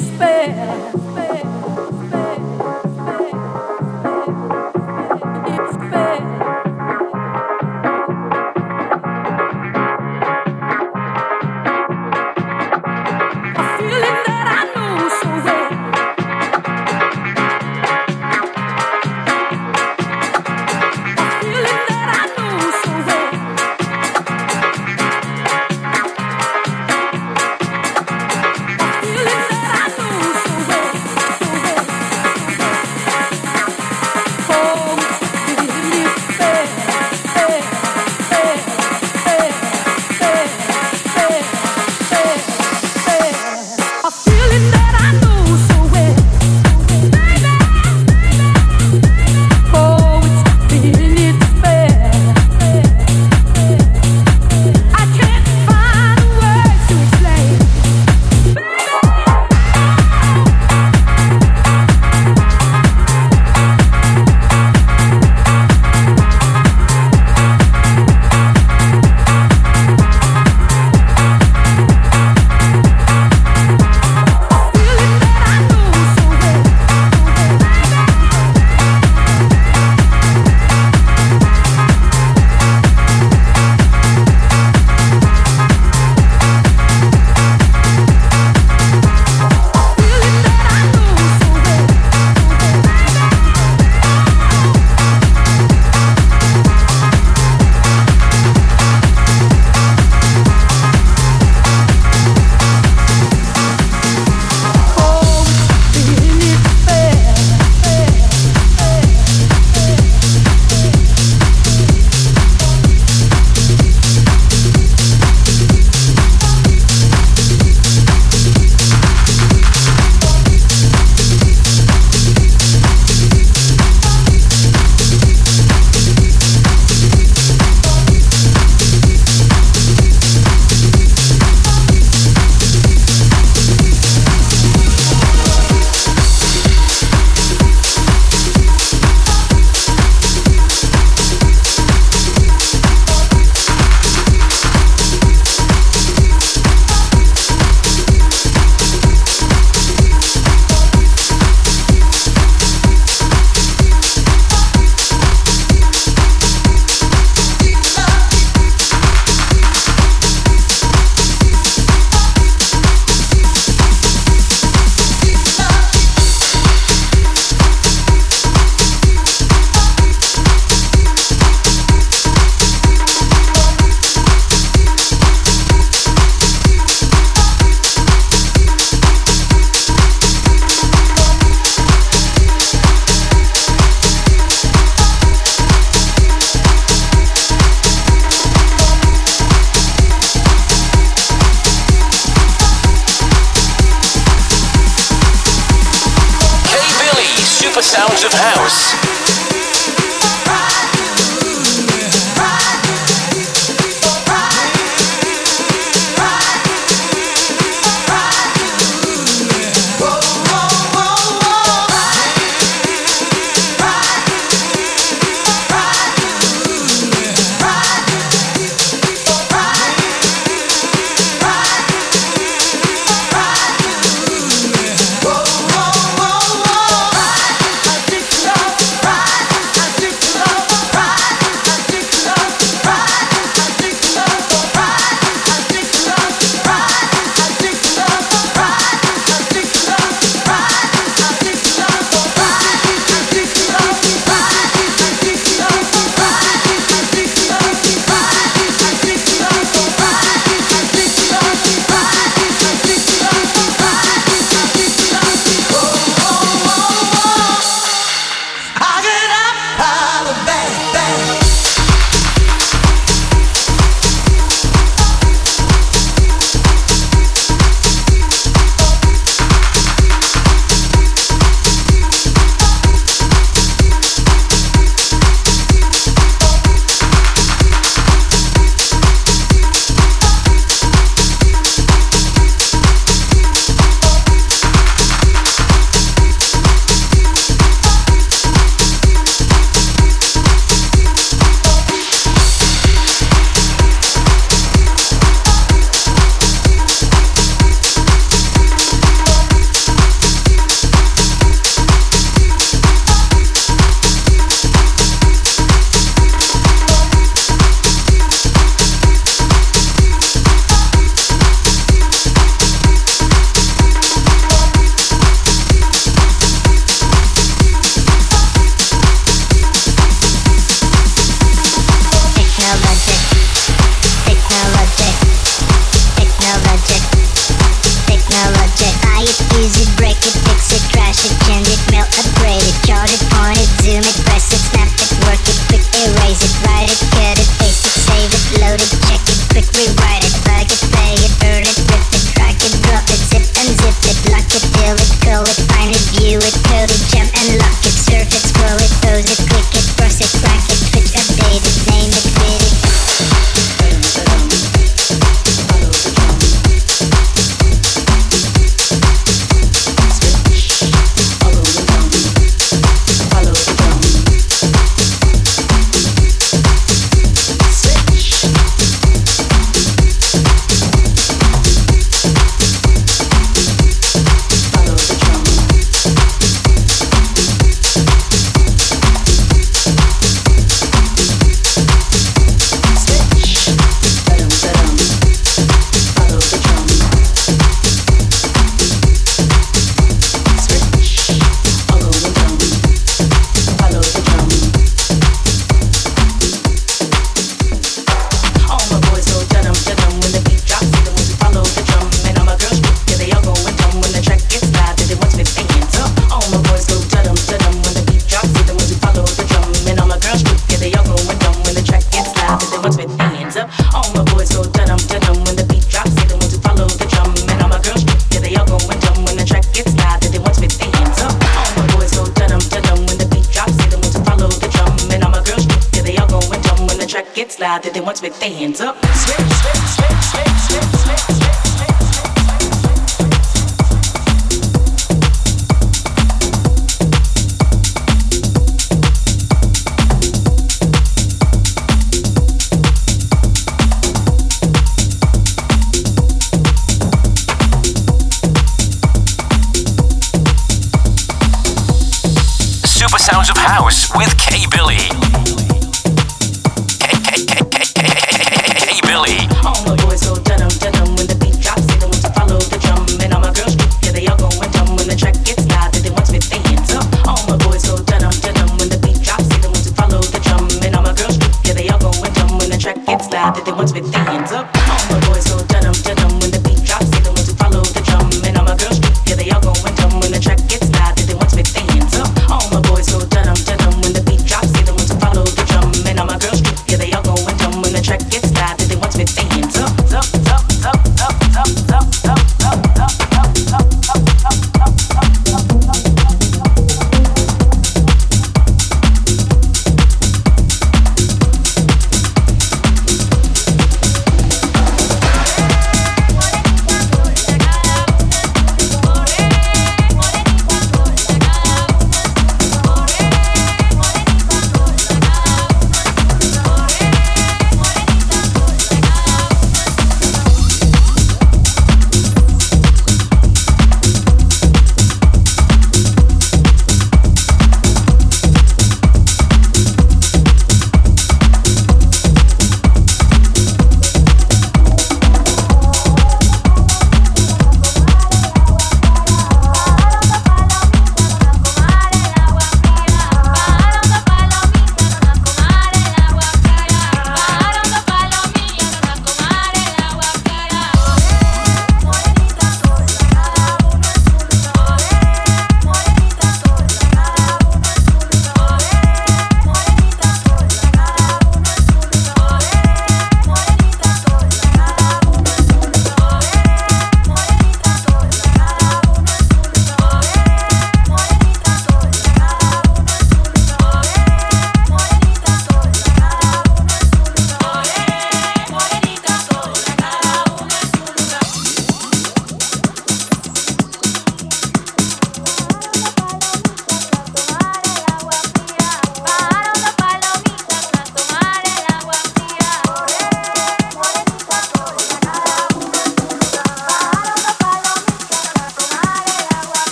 love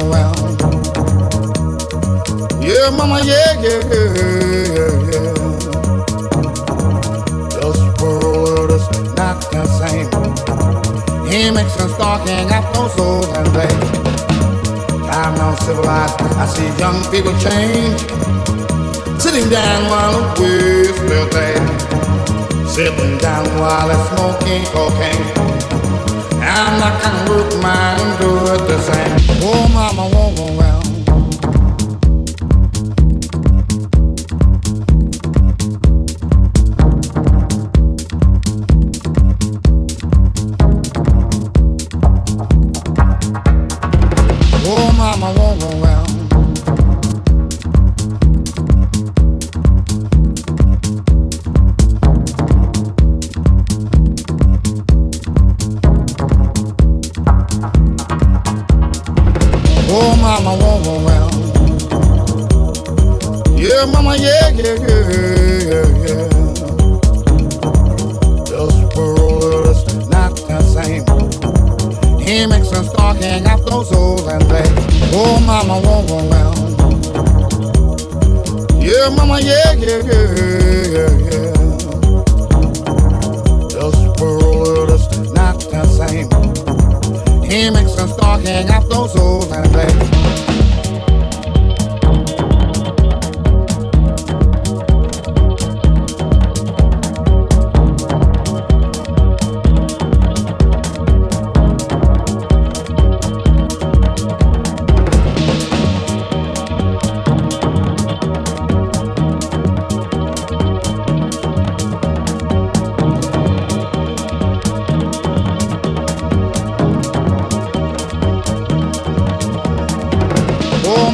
around. Yeah, mama, yeah, yeah, yeah, yeah. This world is not the same. He makes us talking at no souls and day. I'm now civilized. I see young people change. Sitting down while it waste their. Sitting down while they're smoking cocaine. I'm not gonna work my door at the same. Oh, mama, woman, oh,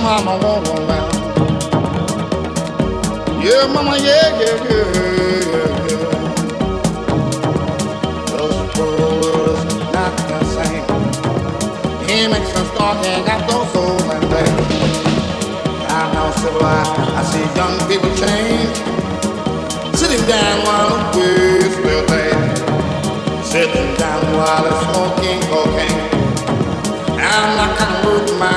mama won't allow. Yeah, mama, yeah, yeah, yeah. He makes us start hang those souls and things. I'm now. I see young people change. Sitting down while the whiz will play. Sitting down while they're smoking cocaine. I'm not gonna move my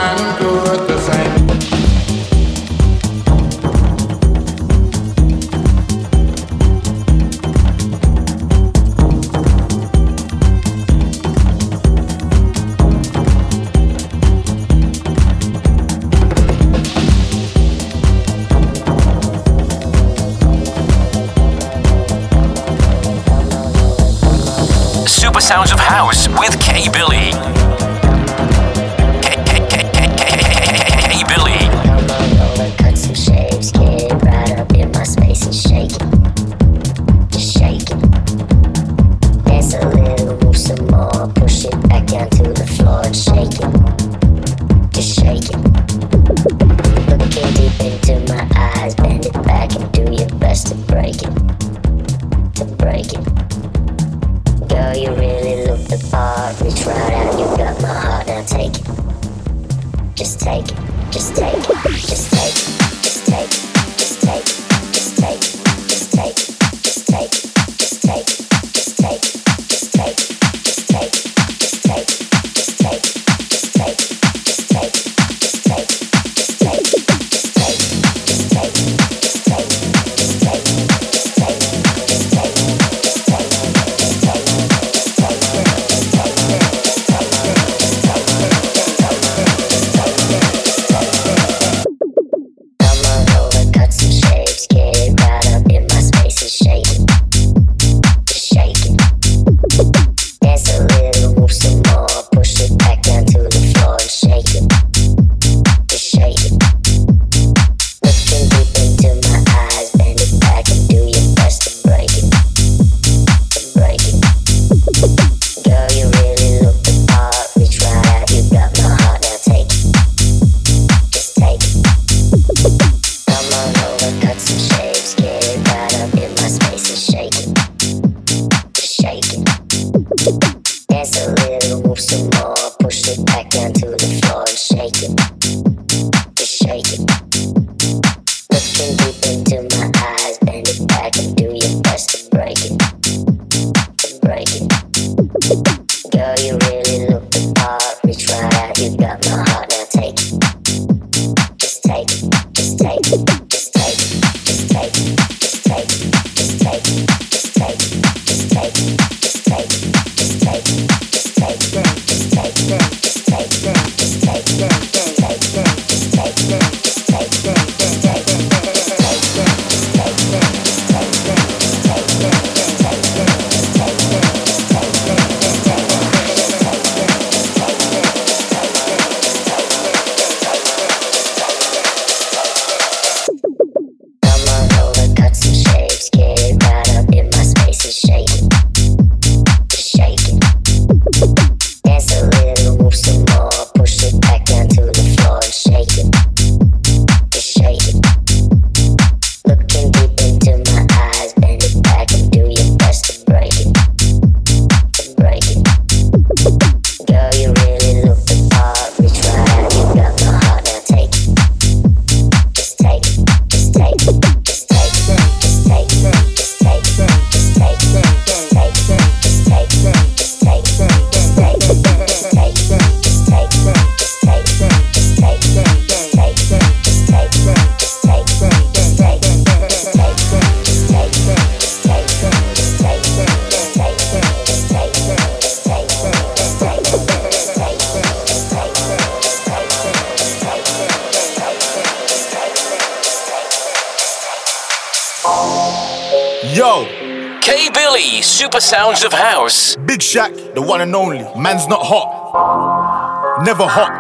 Shaq, the one and only. Man's not hot. Never hot.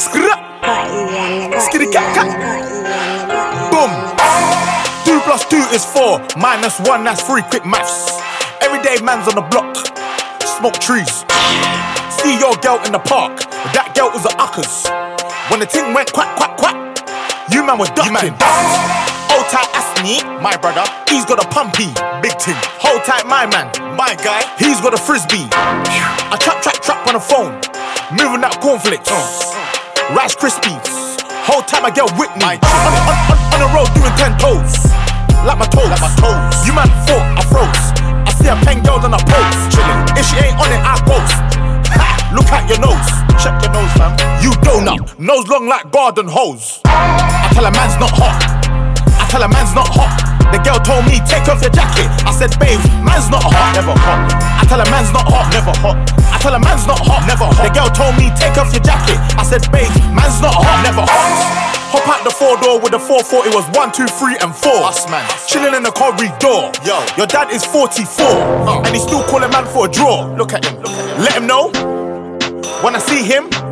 Skra. Skitty cat cat. Boom. Two plus two is four. Minus one, that's three. Quick maths. Everyday man's on the block. Smoke trees. See your girl in the park. That girl was a uckers. When the thing went quack, quack, quack, you man were ducking. Old tight Asney, my brother, he's got a pumpy, big ting. Hold tight, my man, my guy, he's got a frisbee. I trap, trap, trap on the phone, moving that cornflakes, uh, Rice Krispies. Hold tight, my girl Whitney. On, on, on, on the road doing ten toes, like my toes, like my toes. You man thought I froze. I see a pen girl on a post, chilling. If she ain't on it, I. Ha! Look at your nose, check your nose, fam. You donut, nose long like garden hose. I tell a man's not hot I tell a man's not hot. The girl told me, take off your jacket. I said, babe, man's not hot, never hot. I tell her man's not hot, never hot. I tell her man's not hot, never hot. The girl told me, take off your jacket. I said, babe, man's not hot, never hot. Hop out the four door with the 440 was one, two, three, and four. Us man, chilling in the corridor. Yo, your dad is 44, uh. and he's still calling man for a draw. Look at him, look at him. Let him know when I see him.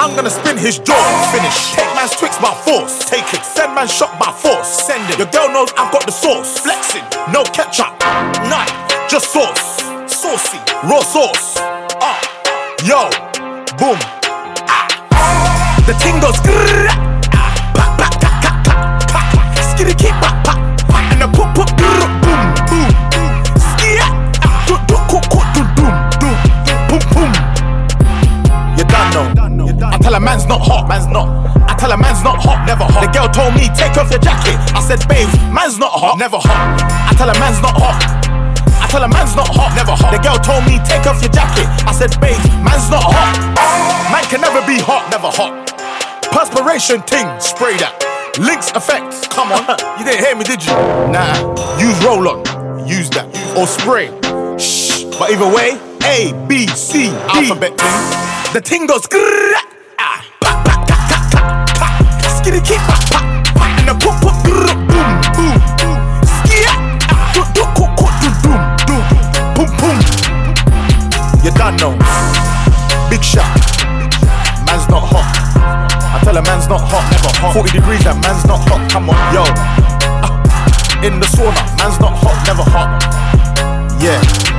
I'm gonna spin his jaw. Finish. Take man's twix by force. Take it. Send man shot by force. Send it. Your girl knows I've got the sauce. Flexing. No ketchup. None. Just sauce. Saucy. Raw sauce. Ah. Uh. Yo. Boom. Ah. The ting goes. Ah. Skitty keep tell a man's not hot, man's not. I tell a man's not hot, never hot. The girl told me, take off your jacket. I said, babe, man's not hot, never hot. I tell a man's not hot. I tell a man's not hot, never hot. The girl told me, take off your jacket. I said, babe, man's not hot. Man can never be hot, never hot. Perspiration ting, spray that. Lynx effect, come on. you didn't hear me, did you? Nah, use roll on, use that. Or spray. Shh. But either way, A, B, C, D. Alphabet ting. The ting goes grrrr skiddity kick, pop, pop, pop, and a pop, pop, boom, boom, do, do, do, do, do, boom, boom. Big shot, man's not hot. I tell a man's not hot, never hot. 40 degrees, that man's not hot. Come on, yo. Uh, in the sauna, man's not hot, never hot. Yeah.